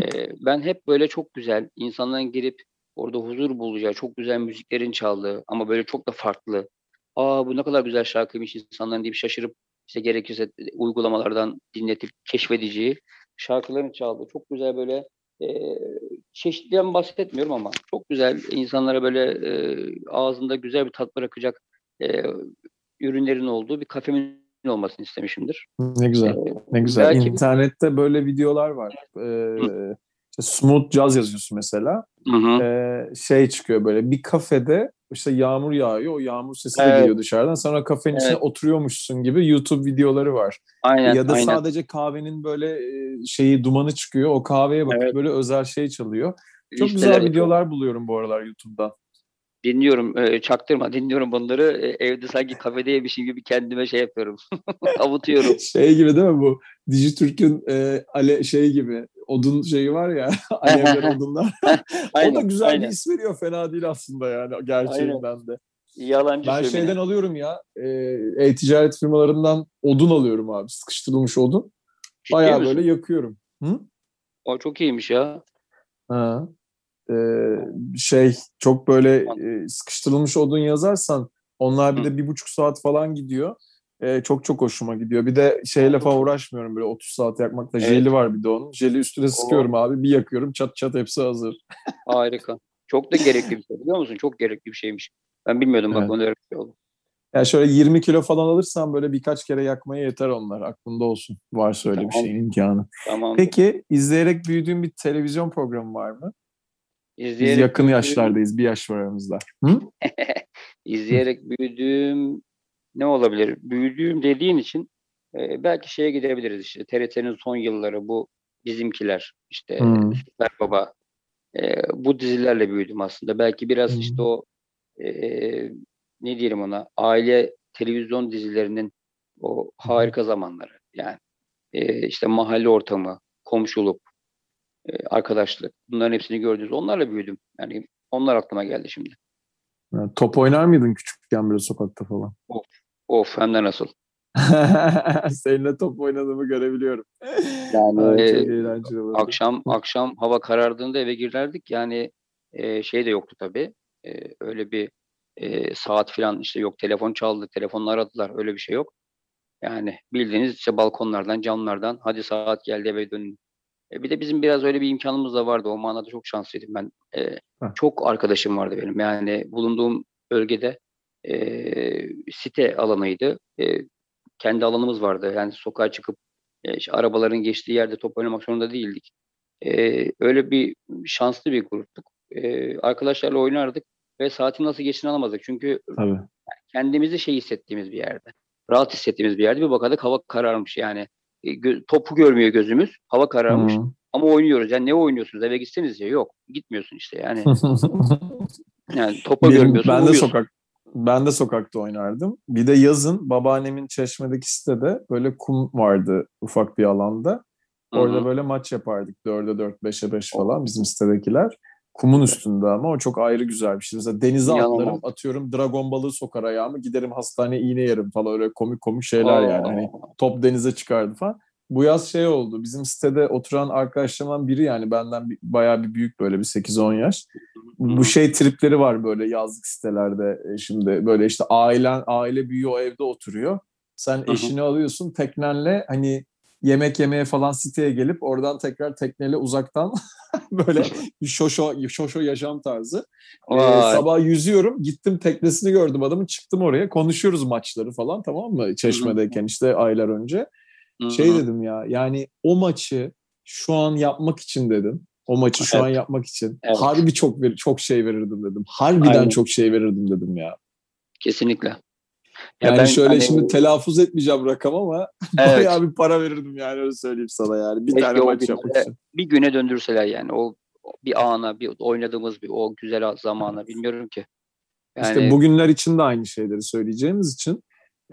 Ben hep böyle çok güzel insanların girip orada huzur bulacağı, çok güzel müziklerin çaldığı ama böyle çok da farklı. Aa bu ne kadar güzel şarkıymış insanların deyip şaşırıp işte gerekirse uygulamalardan dinletip keşfedeceği şarkıların çaldığı çok güzel böyle e, çeşitliden bahsetmiyorum ama çok güzel insanlara böyle e, ağzında güzel bir tat bırakacak e, ürünlerin olduğu bir kafemin olmasını istemişimdir. Ne güzel. Ee, Ne güzel. belki- İnternette böyle videolar var. Ee, işte smooth jazz yazıyorsun mesela. Hı hı. Ee, şey çıkıyor böyle bir kafede işte yağmur yağıyor. O yağmur sesi de Evet. geliyor dışarıdan. Sonra kafenin içine Evet. oturuyormuşsun gibi YouTube videoları var. Aynen, ya da aynen. sadece kahvenin böyle e, şeyi dumanı çıkıyor. O kahveye bakıp Evet. böyle özel şey çalıyor. Çok Listeler güzel yapıyorum. videolar buluyorum bu aralar YouTube'dan. Dinliyorum, e, çaktırma dinliyorum bunları. E, evde sanki kafedeymişim gibi kendime şey yapıyorum. Avutuyorum. Şey gibi değil mi bu? Dijitürk'ün e, ale, şey gibi odun şeyi var ya alevler odunlar. o da Aynen, güzel aynen. bir is veriyor. Fena değil aslında yani gerçeğinden de. Yalancı Ben şeyden alıyorum ya. E, e-ticaret firmalarından odun alıyorum abi. Sıkıştırılmış odun. Bayağı böyle yakıyorum. Hı? O çok iyiymiş ya. Ha. E, şey çok böyle e, sıkıştırılmış odun yazarsan onlar bir de bir buçuk saat falan gidiyor. E, çok çok hoşuma gidiyor. Bir de şeyle falan uğraşmıyorum böyle 30 saat yakmakla. Evet. Jeli var bir de onun. Jeli üstüne sıkıyorum abi. Bir yakıyorum çat çat hepsi hazır. Harika. Çok da gerekli bir şey biliyor musun? Çok gerekli bir şeymiş. Ben bilmiyordum bak Evet. onu öyle bir şey oldu. Yani şöyle 20 kilo falan alırsan böyle birkaç kere yakmaya yeter onlar. Aklında olsun. Varsa öyle bir Tamam. şeyin imkanı. Tamam. Peki izleyerek büyüdüğün bir televizyon programı var mı? Biz İzleyerek yakın büyüdüğüm- yaşlardayız. Bir yaş var aramızda. Hı? İzleyerek büyüdüğüm ne olabilir? Büyüdüğüm dediğin için e, belki şeye gidebiliriz işte TRT'nin son yılları bu bizimkiler işte Hmm. Süper Baba e, bu dizilerle büyüdüm aslında. Belki biraz Hmm. işte o e, ne diyelim ona aile televizyon dizilerinin o harika zamanları yani e, işte mahalle ortamı, komşuluk, arkadaşlık bunların hepsini gördünüz. Onlarla büyüdüm. Yani onlar aklıma geldi şimdi. Ha, Top oynar mıydın küçükken böyle sokakta falan? Of hem de nasıl. Seninle top oynadığımı görebiliyorum. Yani e, akşam akşam hava karardığında eve girerdik. Yani e, şey de yoktu tabii. E, öyle bir e, saat falan işte yok telefon çaldı, telefonla aradılar. Öyle bir şey yok. Yani bildiğiniz işte balkonlardan, camlardan hadi saat geldi eve dönün. E, bir de bizim biraz öyle bir imkanımız da vardı. O manada çok şanslıydım ben. E, çok arkadaşım vardı benim. Yani bulunduğum bölgede e, site alanıydı. E, kendi alanımız vardı. Yani sokağa çıkıp e, işte arabaların geçtiği yerde top oynamak zorunda değildik. E, öyle bir şanslı bir gruptuk. E, arkadaşlarla oynardık ve saatin nasıl geçtiğini anlamazdık. Çünkü Tabii. kendimizi şey hissettiğimiz bir yerde. Rahat hissettiğimiz bir yerde bir bakardık hava kararmış yani. E, topu görmüyor gözümüz. Hava kararmış. Hı. Ama oynuyoruz. Yani ne oynuyorsunuz? Eve gitseniz ya. Yok. Gitmiyorsun işte yani. Yani topa Benim- görmüyorsun. ben de uyuyorsun. sokak ben de sokakta oynardım. Bir de yazın babaannemin çeşmedeki sitede böyle kum vardı ufak bir alanda. Orada hı. böyle maç yapardık. 4'e 4, 5'e 5 falan bizim sitedekiler. Kumun üstünde ama o çok ayrı güzel bir şey. Mesela denize atlarım, atıyorum dragon balığı sokar ayağımı, giderim hastaneye iğne yerim falan öyle komik komik şeyler yani. Hani Aa, top denize çıkardı falan. Bu yaz şey oldu. Bizim sitede oturan arkadaşlarımdan biri yani benden bir, bayağı bir büyük böyle bir 8-10 yaş. Bu şey tripleri var böyle yazlık sitelerde e, şimdi böyle işte ailen aile büyüyor evde oturuyor. Sen eşini alıyorsun teknenle hani yemek yemeye falan siteye gelip oradan tekrar tekneyle uzaktan böyle bir şoşo şoşo yaşam tarzı. Ee, sabah yüzüyorum gittim teknesini gördüm adamın çıktım oraya konuşuyoruz maçları falan tamam mı çeşmedeyken işte aylar önce. Şey dedim ya yani o maçı şu an yapmak için dedim. O maçı şu an Evet. yapmak için Evet. harbi çok çok şey verirdim dedim. Harbiden Aynen. çok şey verirdim dedim ya. Kesinlikle. Ya Yani ben şöyle hani- şimdi telaffuz etmeyeceğim rakam ama Evet. bayağı bir para verirdim yani öyle söyleyeyim sana yani. Bir Keşke tane maç yapmak için. bir güne döndürseler yani o bir ana bir oynadığımız bir o güzel zamana bilmiyorum ki. Yani İşte bugünler için de aynı şeyleri söyleyeceğimiz için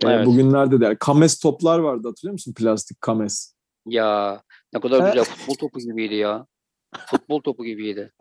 e, Evet. bugünlerde de kames toplar vardı hatırlıyor musun? Plastik kames. ya ne kadar güzel futbol topu gibiydi ya. Futbol topu gibiydi.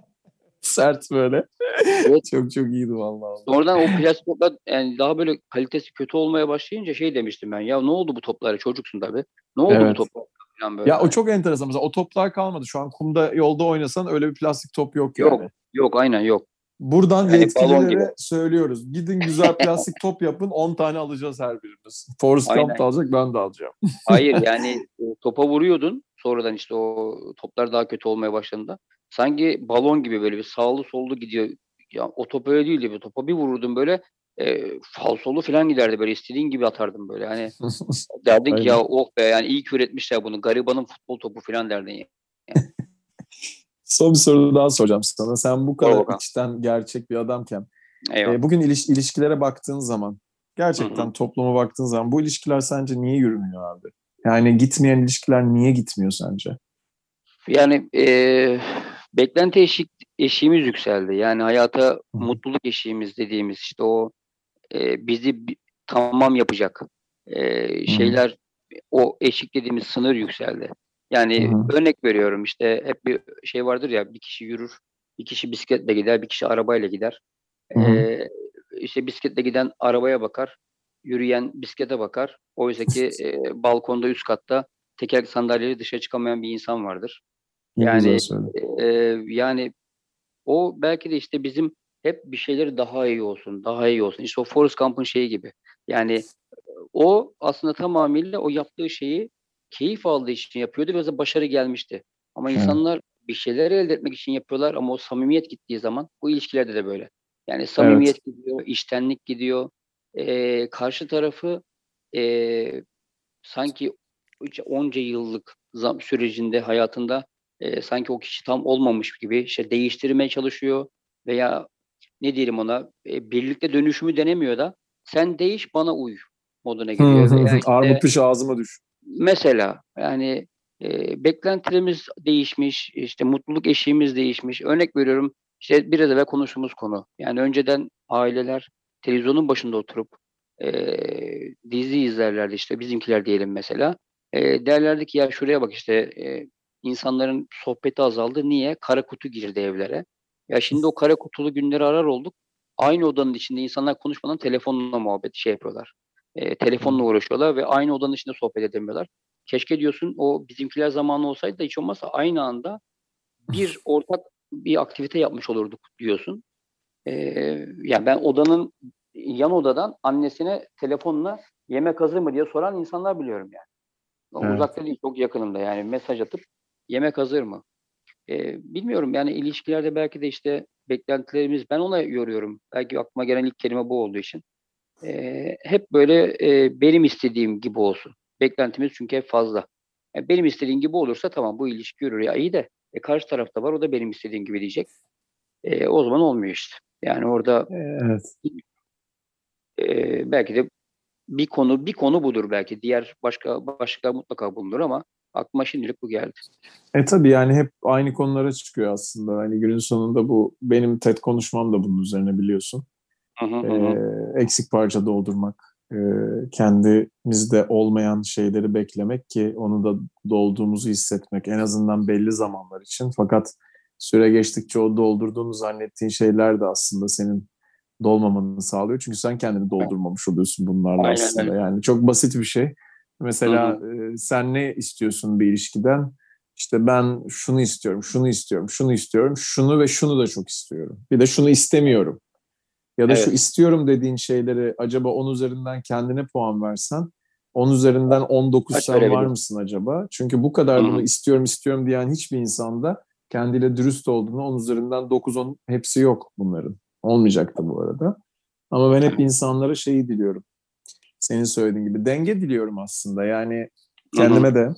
Sert böyle. Evet. çok çok iyiydi vallahi. Sonradan o plastik toplar yani daha böyle kalitesi kötü olmaya başlayınca şey demiştim ben. Ya ne oldu bu toplara? Çocuksun tabii. Ne oldu Evet. bu toplara? Falan böyle. Ya o çok enteresan. Mesela o toplar kalmadı. Şu an kumda yolda oynasan öyle bir plastik top yok yani. Yok. Yok aynen yok. Buradan Yani yetkililere söylüyoruz. Gidin güzel plastik top yapın. 10 tane alacağız her birimiz. Forrest. Gump da alacak ben de alacağım. Hayır yani e, topa vuruyordun. Sonradan işte o toplar daha kötü olmaya başladığında. Sanki balon gibi böyle bir sağlı sollu gidiyor. Ya o top öyle değildi. Bir topa bir vururdun böyle e, falsolu falan giderdi böyle istediğin gibi atardım böyle. Hani derdin ki ya oh be yani iyi ki üretmişler bunu. Garibanın futbol topu falan derdin ya. Son bir soru daha soracağım sana. Sen bu kadar bakalım. içten gerçek bir adamken Eyvallah. e, bugün iliş- ilişkilere baktığın zaman gerçekten Hı hı. topluma baktığın zaman bu ilişkiler sence niye yürümüyor abi? Yani gitmeyen ilişkiler niye gitmiyor sence? Yani e, beklenti eşik, eşiğimiz yükseldi. Yani hayata mutluluk eşiğimiz dediğimiz işte o e, bizi bi- tamam yapacak e, şeyler o eşik dediğimiz sınır yükseldi. Yani Hı örnek veriyorum işte hep bir şey vardır ya bir kişi yürür, bir kişi bisikletle gider, bir kişi arabayla gider. Hı. E, işte bisikletle giden arabaya bakar, yürüyen bisiklete bakar. Oysa ki e, balkonda üst katta tekerlekli sandalyeyle dışarı çıkamayan bir insan vardır. Yani-. Ee, yani o belki de işte bizim hep bir şeyleri daha iyi olsun, daha iyi olsun. İşte o Forrest Gump'ın şeyi gibi. Yani o aslında tamamıyla o yaptığı şeyi keyif aldığı için yapıyordu ve başarı gelmişti. Ama Evet. insanlar bir şeyler elde etmek için yapıyorlar ama o samimiyet gittiği zaman bu ilişkilerde de böyle. Yani samimiyet gidiyor, iştenlik gidiyor. Ee, karşı tarafı ee, sanki onca yıllık zam- sürecinde hayatında e, sanki o kişi tam olmamış gibi işte değiştirmeye çalışıyor veya ne diyelim ona e, birlikte dönüşümü denemiyor da sen değiş bana uy moduna giriyor. veya işte Armut piş ağzıma düş. mesela yani e, beklentilerimiz değişmiş, işte mutluluk eşiğimiz değişmiş. Örnek veriyorum işte biraz evvel konuştuğumuz konu. Yani önceden aileler televizyonun başında oturup e, dizi izlerlerdi işte bizimkiler diyelim mesela. E, derlerdi ki ya şuraya bak işte e, insanların sohbeti azaldı. Niye? Kara kutu girdi evlere. Ya şimdi o kara kutulu günleri arar olduk. Aynı odanın içinde insanlar konuşmadan telefonla muhabbet şey yapıyorlar. E, telefonla uğraşıyorlar ve aynı odanın içinde sohbet edemiyorlar. Keşke diyorsun o bizimkiler zamanı olsaydı da hiç olmazsa aynı anda bir ortak bir aktivite yapmış olurduk diyorsun. E, yani ben odanın yan odadan annesine telefonla yemek hazır mı diye soran insanlar biliyorum yani. Evet. Uzakta değil çok yakınımda yani mesaj atıp yemek hazır mı? Ee, bilmiyorum yani ilişkilerde belki de işte beklentilerimiz ben ona yoruyorum. Belki aklıma gelen ilk kelime bu olduğu için. Ee, hep böyle e, benim istediğim gibi olsun. Beklentimiz çünkü hep fazla. Yani benim istediğim gibi olursa tamam bu ilişki yürür ya iyi de e, karşı tarafta var o da benim istediğim gibi diyecek. E, o zaman olmuyor işte. Yani orada Evet. e, belki de bir konu bir konu budur belki. Diğer başka başlıklar mutlaka bulunur ama aklıma şimdilik bu geldi. E tabii yani hep aynı konulara çıkıyor aslında. Hani günün sonunda bu benim TED konuşmam da bunun üzerine biliyorsun. Hı hı hı. Ee, eksik parça doldurmak, e, kendimizde olmayan şeyleri beklemek ki onu da dolduğumuzu hissetmek en azından belli zamanlar için. Fakat süre geçtikçe o doldurduğunu zannettiğin şeyler de aslında senin dolmamanı sağlıyor. Çünkü sen kendini doldurmamış oluyorsun bunlarla Aynen aslında. Yani çok basit bir şey. Mesela e, sen ne istiyorsun bir ilişkiden? İşte ben şunu istiyorum, şunu istiyorum, şunu istiyorum, şunu ve şunu da çok istiyorum. Bir de şunu istemiyorum. Ya da şu Evet. istiyorum dediğin şeyleri acaba 10 üzerinden kendine puan versen 10 üzerinden 19 Kaç sen var mısın acaba? Çünkü bu kadar bunu istiyorum istiyorum diyen hiçbir insanda kendiyle dürüst olduğunu 10 üzerinden 9-10 hepsi yok bunların. Olmayacak da bu arada. Ama ben hep insanlara şeyi diliyorum. Senin söylediğin gibi denge diliyorum aslında. Yani kendime de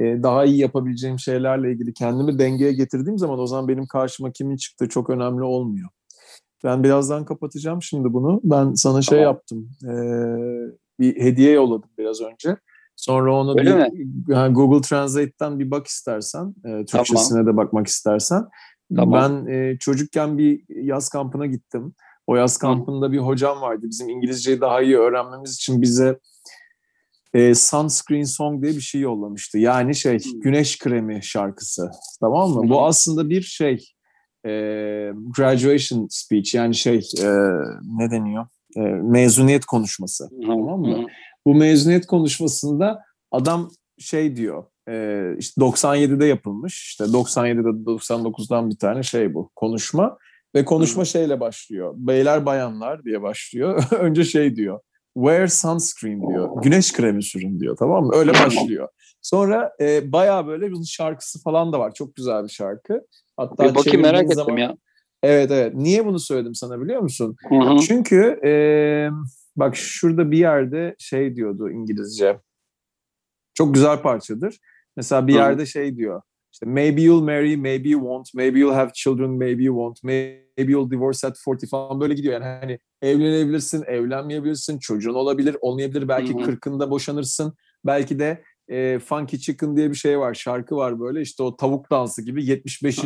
e, daha iyi yapabileceğim şeylerle ilgili kendimi dengeye getirdiğim zaman o zaman benim karşıma kimin çıktığı çok önemli olmuyor. Ben birazdan kapatacağım şimdi bunu. Ben sana şey Tamam. yaptım. e, bir hediye yolladım biraz önce. Sonra onu Öyle bir ha, Google Translate'ten bir bak istersen, e, Türkçesine de bakmak istersen. Tamam. Ben e, çocukken bir yaz kampına gittim. O yaz kampında bir hocam vardı. Bizim İngilizceyi daha iyi öğrenmemiz için bize e, sunscreen song diye bir şey yollamıştı. Yani şey güneş kremi şarkısı. Tamam mı? Bu aslında bir şey e, graduation speech yani şey e, ne deniyor? E, mezuniyet konuşması. Tamam mı? Bu mezuniyet konuşmasında adam şey diyor e, işte 97'de yapılmış işte 97'de 99'dan bir tane şey bu konuşma ve konuşma şeyle başlıyor. Beyler bayanlar diye başlıyor. Önce şey diyor. Wear sunscreen diyor. Güneş kremi sürün diyor tamam mı? Öyle başlıyor. Sonra e, bayağı böyle bunun şarkısı falan da var. Çok güzel bir şarkı. Hatta Bir bakayım merak çevirdiğin ettim zaman- ya. Evet evet. Niye bunu söyledim sana biliyor musun? Hı hı. Çünkü e, bak şurada bir yerde şey diyordu İngilizce. Çok güzel parçadır. Mesela bir yerde şey diyor. İşte maybe you'll marry, maybe you won't, maybe you'll have children, maybe you won't, maybe you'll divorce at 40 falan böyle gidiyor. Yani hani evlenebilirsin, evlenmeyebilirsin, çocuğun olabilir, olmayabilir. Belki Hı hı. 40'ında boşanırsın. Belki de e, Funky Chicken diye bir şey var, şarkı var böyle. İşte o tavuk dansı gibi 75.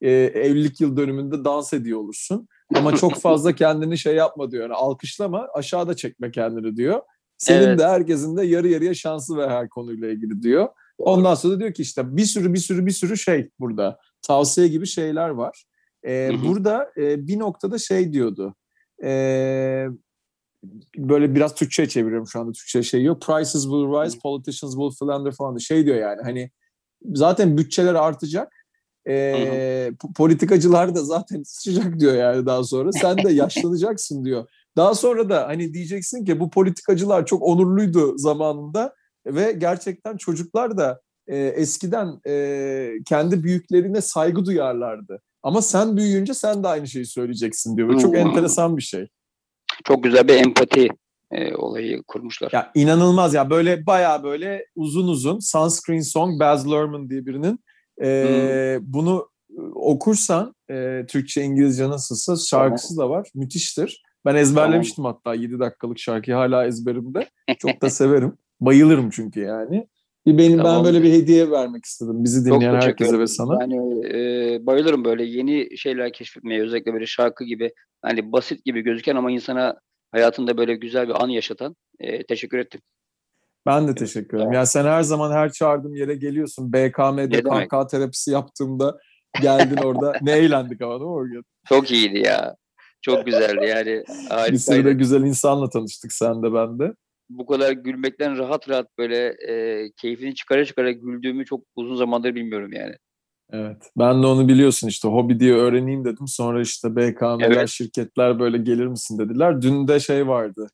e, evlilik yıl dönümünde dans ediyor olursun. Ama çok fazla kendini şey yapma diyor. Yani alkışlama, aşağıda çekme kendini diyor. Senin Evet. de herkesin de yarı yarıya şansı ve her konuyla ilgili diyor. Ondan sonra diyor ki işte bir sürü bir sürü bir sürü şey burada. Tavsiye gibi şeyler var. Ee, Hı hı. burada e, bir noktada şey diyordu. Ee, böyle biraz Türkçe çeviriyorum şu anda Türkçe şey yok. Prices will rise, politicians will philander falan. Şey diyor yani hani zaten bütçeler artacak. Po- politikacılar da zaten sıçacak diyor yani daha sonra. Sen de yaşlanacaksın diyor. Daha sonra da hani diyeceksin ki bu politikacılar çok onurluydu zamanında ve gerçekten çocuklar da e, eskiden e, kendi büyüklerine saygı duyarlardı. Ama sen büyüyünce sen de aynı şeyi söyleyeceksin diyor. Ve çok Hmm. enteresan bir şey. Çok güzel bir empati e, olayı kurmuşlar. Ya inanılmaz ya böyle bayağı böyle uzun uzun Sunscreen Song Baz Luhrmann diye birinin e, bunu e, okursan e, Türkçe İngilizce nasılsa şarkısı da var. Müthiştir. Ben ezberlemiştim hatta 7 dakikalık şarkıyı hala ezberimde. Çok da severim. Bayılırım çünkü yani. Bir benim ben Tamam. böyle bir hediye vermek istedim bizi Çok dinleyen teşekkür herkese ederim. ve sana. Yani e, bayılırım böyle yeni şeyler keşfetmeye. Özellikle böyle şarkı gibi hani basit gibi gözüken ama insana hayatında böyle güzel bir an yaşatan. E, teşekkür ettim. Ben de teşekkür ederim. Ya sen her zaman her çağırdığım yere geliyorsun. BKM'de? KK terapisi yaptığımda geldin orada. ne eğlendik ama değil mi o gün? Çok iyiydi ya. Çok güzeldi yani. Bir sürü de güzel insanla tanıştık sen de ben de. Bu kadar gülmekten rahat rahat böyle e, keyfini çıkara çıkara güldüğümü çok uzun zamandır bilmiyorum yani. Evet. Ben de onu biliyorsun işte hobi diye öğreneyim dedim. Sonra işte BKM'ler, Evet. şirketler böyle gelir misin dediler. Dün de şey vardı.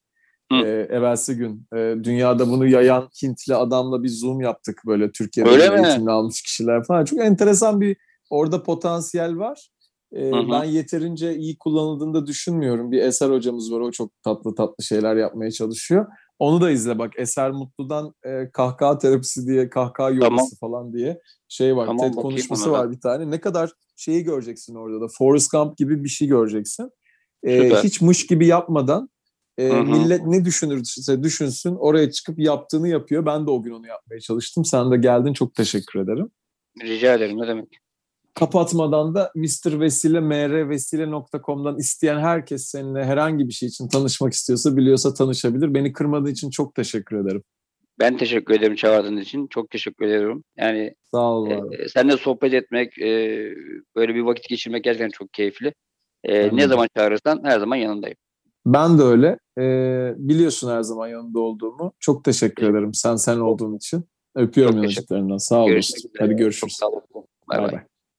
Hı. E, evvelsi gün. e, dünyada bunu yayan Hintli adamla bir Zoom yaptık böyle Türkiye'de Öyle mi? eğitimini almış kişiler falan. Çok enteresan bir orada potansiyel var. E, Hı hı. ben yeterince iyi kullanıldığını da düşünmüyorum. Bir Eser hocamız var. O çok tatlı tatlı şeyler yapmaya çalışıyor. Onu da izle bak. Eser Mutlu'dan e, kahkaha terapisi diye, kahkaha yogası Tamam. falan diye şey var. Tamam, TED konuşması var bir tane. Ne kadar şeyi göreceksin orada da. Forrest Gump gibi bir şey göreceksin. E, Süper. hiç mış gibi yapmadan e, millet ne düşünürse düşünsün oraya çıkıp yaptığını yapıyor. Ben de o gün onu yapmaya çalıştım. Sen de geldin. Çok teşekkür ederim. Rica ederim ne demek. Kapatmadan da Mr. Vesile, mrvesile.com'dan isteyen herkes seninle herhangi bir şey için tanışmak istiyorsa, biliyorsa tanışabilir. Beni kırmadığın için çok teşekkür ederim. Ben teşekkür ederim çağırdığın için. Çok teşekkür ediyorum. Yani Sağ ol. e, seninle sohbet etmek, e, böyle bir vakit geçirmek gerçekten çok keyifli. E, Ben ne zaman çağırırsan her zaman yanındayım. Ben de öyle. Ee, biliyorsun her zaman yanında olduğumu. Çok teşekkür Evet. ederim sen sen olduğun için. Öpüyorum Çok yanacıklarından. Sağ ol Görüşmek dostum. üzere. Hadi Çok görüşürüz. sağ olasın. Bay Bay bay. bay.